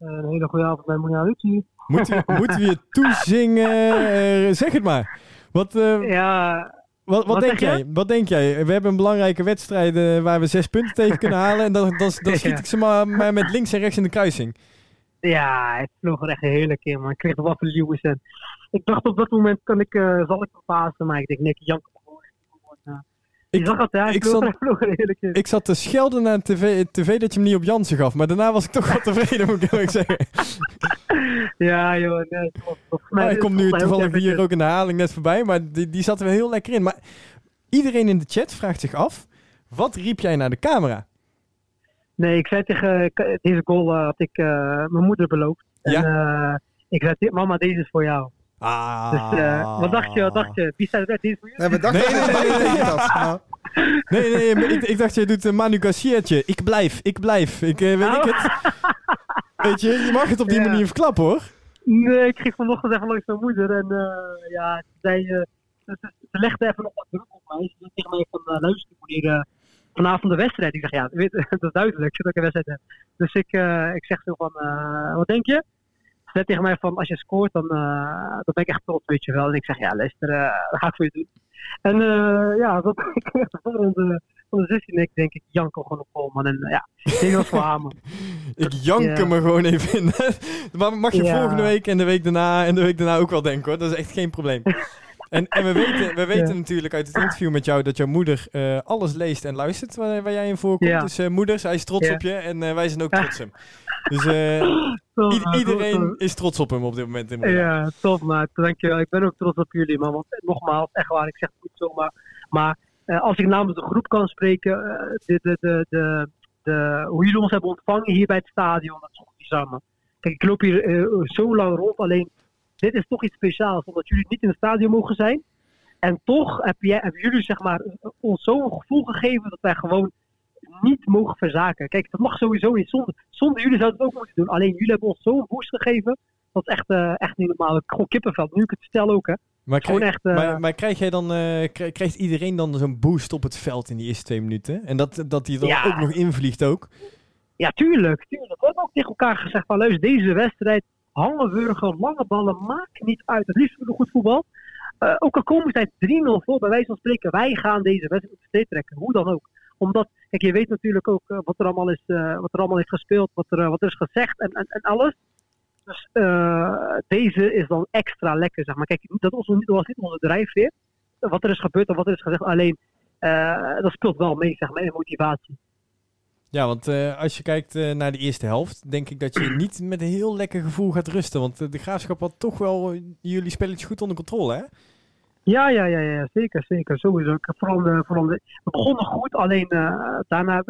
een hele goede avond bij Mona Lucie. Moeten we, moeten we je toezingen? Eh, zeg het maar. Wat, eh, Ja, wat, wat, wat denk jij? Wat denk jij? We hebben een belangrijke wedstrijd eh, waar we zes punten tegen kunnen halen. En dan, dan, dan schiet ik ze maar, maar met links en rechts in de kruising. ja, het vloog er echt heerlijk in, man. Ik kreeg waffel Lewis en ik dacht op dat moment kan ik, eh, zal ik verpassen, maar ik denk, nee, Jan Ik, zag het, ja, ik zat- ik zat te schelden naar tv, tv dat je hem niet op Jansen gaf. Maar daarna was ik toch wel tevreden, moet ik eerlijk zeggen. Ja, joh, nee, volgens mij ik kom nu volgens mij toevallig hier ook in de herhaling net voorbij. Maar die, die zat er heel lekker in. Maar iedereen in de chat vraagt zich af. Wat riep jij naar de camera? Nee, ik zei tegen ik- deze goal eh, had ik eh, mijn moeder beloofd. En eh, ik zei, "Dit- mama, deze is voor jou. Ah. Dus eh, wat dacht je, wat dacht je? Wie dat? Deze is voor jou? Nee, we dachten Nee, nee, nee, nee, dat. Ik, ik dacht, jij doet een Manu. Ik blijf, ik blijf. Ik eh, weet ik het. Weet je, je mag het op die Ja. manier verklappen hoor. Nee, ik ging vanochtend even langs mijn moeder en eh, ja, eh, ze, ze- legde even nog wat druk op mij. Ze zei tegen mij van, uh, luister, meneer, eh, vanavond de wedstrijd. Ik zeg, ja, weet, dat is duidelijk dat ik een wedstrijd heb. Dus ik, eh, ik zeg zo van, eh, wat denk je? Ze zei tegen mij van, als je scoort, dan, eh, dan ben ik echt trots, weet je wel. En ik zeg, ja, luister, eh, dat ga ik voor je doen. En eh, ja, dat ik echt de van de 16 ik denk ik, janko gewoon op vol, man. En ja, ik dat voor haar. Ik jank Ja. hem er gewoon even in. maar mag je volgende week en de week daarna en de week daarna ook wel denken hoor. Dat is echt geen probleem. En, en we weten, we weten Ja. natuurlijk uit het interview met jou dat jouw moeder eh, alles leest en luistert waar, waar jij in voorkomt. Ja. Dus eh, moeder, zij is trots Ja. op je en eh, wij zijn ook trots op hem. Dus iedereen is trots op hem op dit moment. In. Ja, top maat. Dankjewel. Ik ben ook trots op jullie, man. Want nogmaals, echt waar, ik zeg het niet zomaar. Maar als ik namens de groep kan spreken, de, de, de, de, de, hoe jullie ons hebben ontvangen hier bij het stadion, dat is toch bizar, man. Kijk, ik loop hier zo lang rond, alleen dit is toch iets speciaals, omdat jullie niet in het stadion mogen zijn. En toch heb jij, hebben jullie zeg maar, ons zo'n gevoel gegeven dat wij gewoon niet mogen verzaken. Kijk, dat mag sowieso niet. Zonder, zonder jullie zouden het ook moeten doen. Alleen jullie hebben ons zo'n boost gegeven. Dat is echt, eh, echt niet normaal. Gewoon kippenveld. Nu ik het vertel ook, hè. Maar, Gewoon krijg, echt... eh, maar, maar krijg jij dan, eh, krijg- krijgt iedereen dan zo'n boost op het veld in die eerste twee minuten? En dat, dat die Ja. ook nog invliegt ook? Ja, tuurlijk, tuurlijk. We hebben ook tegen elkaar gezegd van luister, deze wedstrijd, Hangenburger, lange ballen, maakt niet uit. Het liefst we goed voetbal. Eh, ook al komen zij 3-0 voor, bij wijze van spreken, wij gaan deze wedstrijd trekken. Hoe dan ook. Omdat, kijk, je weet natuurlijk ook eh, wat, er allemaal is, eh, wat er allemaal is gespeeld, wat er, wat is gezegd en, en, alles. Dus deze is dan extra lekker, zeg maar. Kijk, dat was, niet- was niet onze drijfveer. Wat er is gebeurd en wat er is gezegd. Alleen, dat speelt wel mee, zeg maar, in motivatie. Ja, want eh, als je kijkt eh, naar de eerste helft, denk ik dat je niet met een heel lekker gevoel gaat rusten. Want eh, de graafschap had toch wel jullie spelletje goed onder controle, hè? Ja, ja, ja, ja, zeker, zeker, sowieso. Vooral de, vooral de, we begonnen goed, alleen daarna,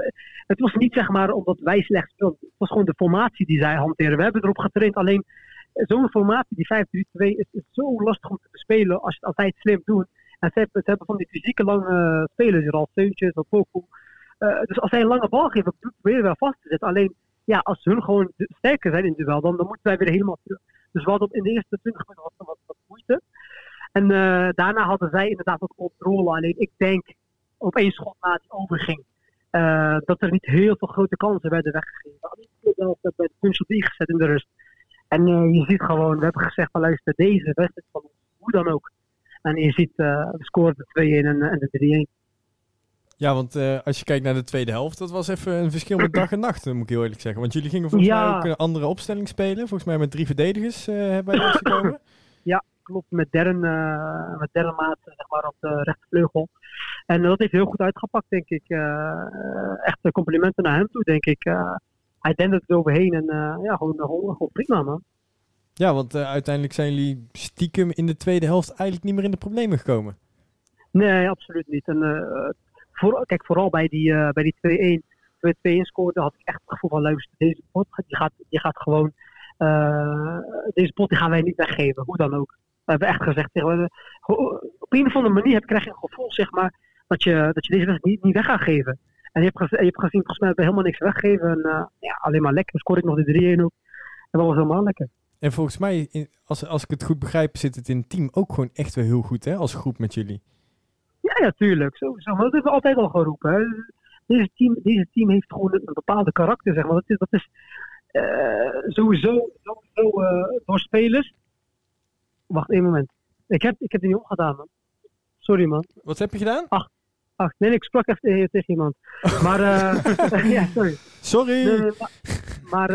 het was niet zeg maar omdat wij slecht speelden. Het was gewoon de formatie die zij hanteren. We hebben erop getraind, alleen zo'n formatie, die 5-3-2, is, is zo lastig om te spelen als, zij het slim doen. En ze hebben, ze hebben van die fysieke lange spelers, al Seuntjes, of Eh, dus als zij een lange bal geven, proberen we wel vast te zetten. Alleen, ja, als hun gewoon sterker zijn in het duel, dan, dan moeten wij weer helemaal terug. Dus we hadden in de eerste 20 minuten wat, wat, wat moeite. En eh, daarna hadden zij inderdaad wat controle. Alleen ik denk op één schot na die overging. eh, dat er niet heel veel grote kansen werden weggegeven. Alleen ik bij de punch op in de rust. En je ziet gewoon, we hebben gezegd van luister, deze wedstrijd van ons, hoe dan ook. En je ziet, we scoren de 2-1 en, en de 3-1. Ja, want eh, als je kijkt naar de tweede helft, dat was even een verschil met dag en nacht, eh, moet ik heel eerlijk zeggen. Want jullie gingen volgens Ja. mij ook een andere opstelling spelen. Volgens mij met drie verdedigers eh hebben wij gekomen. klopt, met derde, met maat zeg maar, op de rechtervleugel. En dat heeft heel goed uitgepakt, denk ik. Echt complimenten naar hem toe, denk ik. Hij dendert er overheen en ja, gewoon, gewoon, gewoon prima, man. Ja, want uiteindelijk zijn jullie stiekem in de tweede helft eigenlijk niet meer in de problemen gekomen. Nee, absoluut niet. En, voor, kijk, vooral bij die, eh, bij die 2-1, toen we 2-1 scoorden, had ik echt het gevoel van luister, deze pot die gaat, die gaat gewoon, eh, deze pot die gaan wij niet weggeven, hoe dan ook. We hebben echt gezegd, tegen, we- op een of andere manier krijg je een gevoel, zeg maar, dat je, dat je deze wedstrijd niet, niet weg gaat geven. En je hebt, gez- je hebt gezien, volgens mij hebben we helemaal niks weggegeven. En eh, ja, alleen maar lekker. Dan scoor ik nog de 3-1 ook. En dat was helemaal lekker. En volgens mij, als, als ik het goed begrijp, zit het in het team ook gewoon echt wel heel goed, hè? Als groep met jullie. Ja, ja, tuurlijk. Sowieso. Maar dat hebben we altijd al geroepen. Hè. Deze, team, deze team heeft gewoon een, een bepaalde karakter, zeg maar. Dat is, dat is, sowieso, sowieso door spelers. Wacht één moment. Ik heb, ik heb die niet omgedaan, man. Sorry, man. Wat heb je gedaan? Ach, ach nee, ik sprak even tegen, tegen iemand. Maar, uh, ja, sorry. Sorry. Maar, maar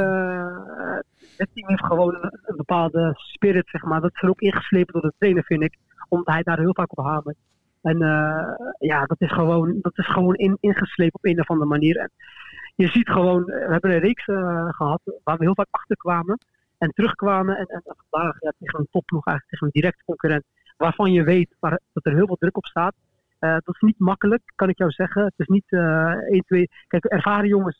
het team heeft gewoon een, een, bepaalde spirit, zeg maar. Dat is er ook ingeslepen door de trainer, vind ik. Omdat hij daar heel vaak op hamert. En uh, ja, dat is gewoon, dat is gewoon in, ingeslepen op een of andere manier. En je ziet gewoon, we hebben een reeks gehad waar we heel vaak achter kwamen. En terugkwamen en, en vandaag ja, tegen een topploeg, eigenlijk tegen een directe concurrent. Waarvan je weet dat er heel veel druk op staat. Dat is niet makkelijk, kan ik jou zeggen. Het is niet uh, 1, 2. Kijk, ervaren jongens,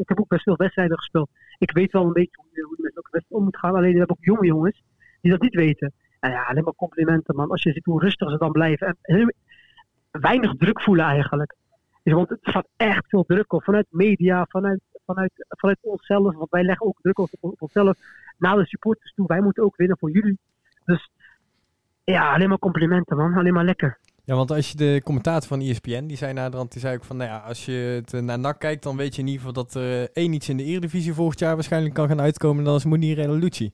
ik heb ook best veel wedstrijden gespeeld. Ik weet wel een beetje hoe, je met wedstrijden om moet gaan. Alleen we hebben ook jonge jongens die dat niet weten. Nou ja, alleen maar complimenten, man. Als je ziet hoe rustig ze dan blijven. En heel, weinig druk voelen eigenlijk. Dus, want het staat echt veel druk op. Vanuit media, vanuit, vanuit, vanuit onszelf. Want wij leggen ook druk op, op onszelf. Naar de supporters toe. Wij moeten ook winnen voor jullie. Dus ja, alleen maar complimenten, man. Alleen maar lekker. Ja, want als je de commentator van ESPN, die zei naderhand, die zei ook van, nou ja, als je het naar NAC kijkt, dan weet je in ieder geval dat er één iets in de Eredivisie volgend jaar waarschijnlijk kan gaan uitkomen, en dat is Mounir El Lucci.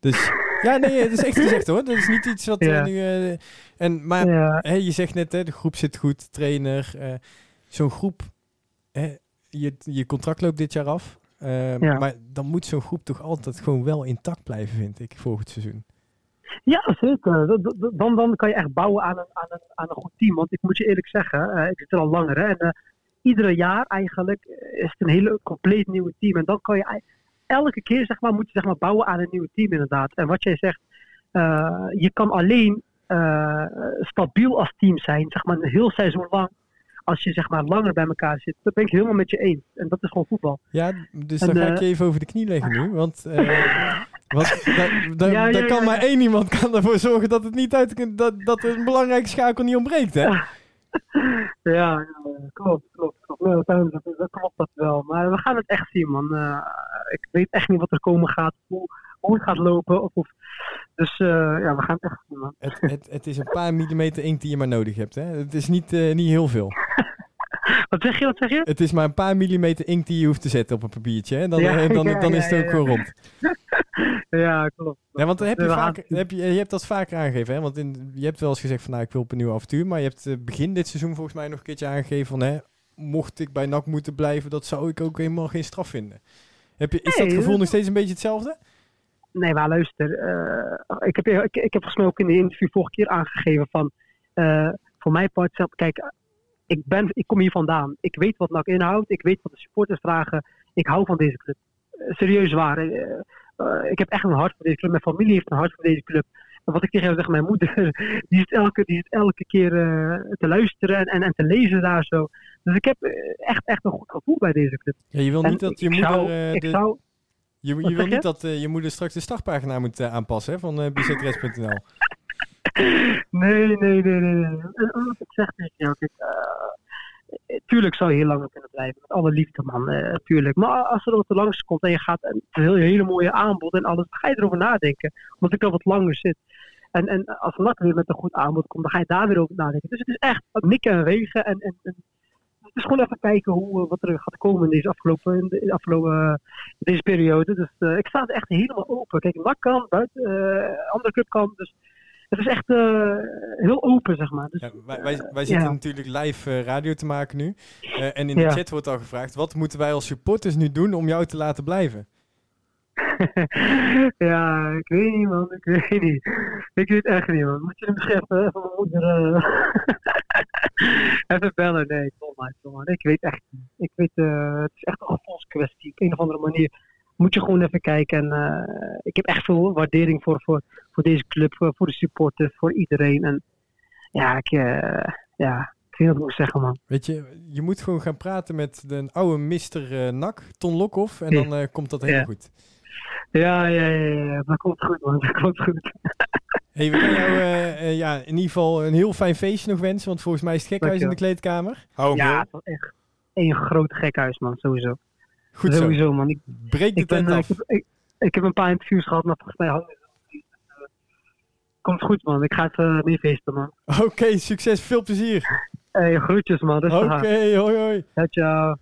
Dus ja, nee, dat is echt gezegd hoor. Dat is niet iets wat ja. nu... Uh, en, maar ja. hè, je zegt net, hè, de groep zit goed, trainer. Uh, Zo'n groep, hè, je, je contract loopt dit jaar af. Uh, ja. Maar dan moet zo'n groep toch altijd gewoon wel intact blijven, vind ik, volgend seizoen. Ja, zeker. Dan, dan kan je echt bouwen aan een, aan, een, aan een goed team. Want ik moet je eerlijk zeggen, ik zit er al langer. Hè, en iedere jaar eigenlijk is het een hele compleet nieuwe team. En dan kan je elke keer zeg maar, moet je zeg maar, bouwen aan een nieuw team inderdaad. En wat jij zegt, uh, je kan alleen stabiel als team zijn, zeg maar een heel seizoen lang als je zeg maar langer bij elkaar zit. Dat ben ik helemaal met je eens. En dat is gewoon voetbal. Ja, dus en, dan ga ik je even over de knie leggen nu. Want, want da, da, ja, ja, kan maar één iemand kan ervoor zorgen dat het niet uit dat, dat een belangrijke schakel niet ontbreekt, hè? Ja, klopt, klopt, klopt. Nee, dat, klopt dat wel. Maar we gaan het echt zien, man. Uh, ik weet echt niet wat er komen gaat. Hoe, hoe het gaat lopen. Of, of dus uh, ja, we gaan het echt man. Het, het, het, is een paar millimeter inkt die je maar nodig hebt, hè? Het is niet, uh, niet heel veel. wat zeg je, wat zeg je? Het is maar een paar millimeter inkt die je hoeft te zetten op een papiertje, hè? Dan, ja, dan, ja, dan is het ook gewoon rond. ja, klopt. Ja, want heb je, vaak, heb je, je hebt dat vaker aangegeven, hè? Want in, je hebt wel eens gezegd van, nou, ik wil op een nieuw avontuur. Maar je hebt begin dit seizoen volgens mij nog een keertje aangegeven van, hè, mocht ik bij NAC moeten blijven, dat zou ik ook helemaal geen straf vinden. Heb je, is nee, dat gevoel nog steeds een beetje hetzelfde? Nee, maar luister. Uh, ik, heb, ik, ik heb volgens mij ook in de interview vorige keer aangegeven van... Uh, voor mijn part, zelf, kijk, ik, ben, ik kom hier vandaan. Ik weet wat NAC inhoudt. Ik weet wat de supporters vragen. Ik hou van deze club. Serieus waar. ik heb echt een hart voor deze club. Mijn familie heeft een hart voor deze club. Wat ik tegen zeg, mijn moeder, die zit elke, die zit elke keer te luisteren en, en, en, te lezen daar zo. Dus ik heb echt, echt een goed gevoel bij deze club. Ja, je wil niet en dat je moeder... Zou, ik de... zou, je, je wil niet dat uh, je moeder straks de startpagina moet uh, aanpassen hè, van uh, bzres.nl. nee, nee, nee, nee. Wat ik zeg tegen jou, kijk, tuurlijk zou je heel lang kunnen blijven. Met alle liefde, man. tuurlijk. Maar als er wat langs komt en je gaat een hele, hele mooie aanbod en alles, dan ga je erover nadenken. Omdat ik al wat langer zit. En, en als NAC weer met een goed aanbod komt, dan ga je daar weer over nadenken. Dus het is echt nikken en wegen en, en, en het is gewoon even kijken hoe, wat er gaat komen in deze afgelopen, in de, afgelopen deze periode. Dus uh, ik sta het echt helemaal open. Kijk, NAC kan, buiten, uh, andere club kan. Dus het is echt uh, heel open, zeg maar. Dus, ja, wij, wij, wij zitten ja. natuurlijk live radio te maken nu. en in de ja. chat wordt al gevraagd, wat moeten wij als supporters nu doen om jou te laten blijven? ja, ik weet niet, man. Ik weet niet. Ik weet echt niet, man. Moet je hem scheppen? Even mijn moeder. Uh... even bellen. Nee, kom maar, kom maar. Ik weet echt niet. Ik weet, uh, het is echt een gevoelskwestie. Op een of andere manier moet je gewoon even kijken. En uh, ik heb echt veel waardering voor, voor, voor deze club, voor, voor de supporters, voor iedereen. En ja, ik, ja, moet zeggen, man. Weet je, je moet gewoon gaan praten met de oude mister Nak, Ton Lokhoff. En dan komt dat helemaal ja. goed. Ja, ja, ja, ja, dat komt goed, man. Dat komt goed. Hey, we gaan jou uh, uh, ja, in ieder geval een heel fijn feestje nog wensen, want volgens mij is het gekhuis in de kleedkamer. Hou ja, het was echt een groot gekhuis, man, sowieso. Goed sowieso, zo. man. Ik, Breek de tent ben, af. Ik heb, ik, ik heb, een paar interviews gehad, maar volgens mij hangt het. Komt goed, man. Ik ga even meer feesten, man. Oké, okay, succes. Veel plezier. Hey, groetjes, man. Oké, okay, hoi, hoi. Ja, ciao.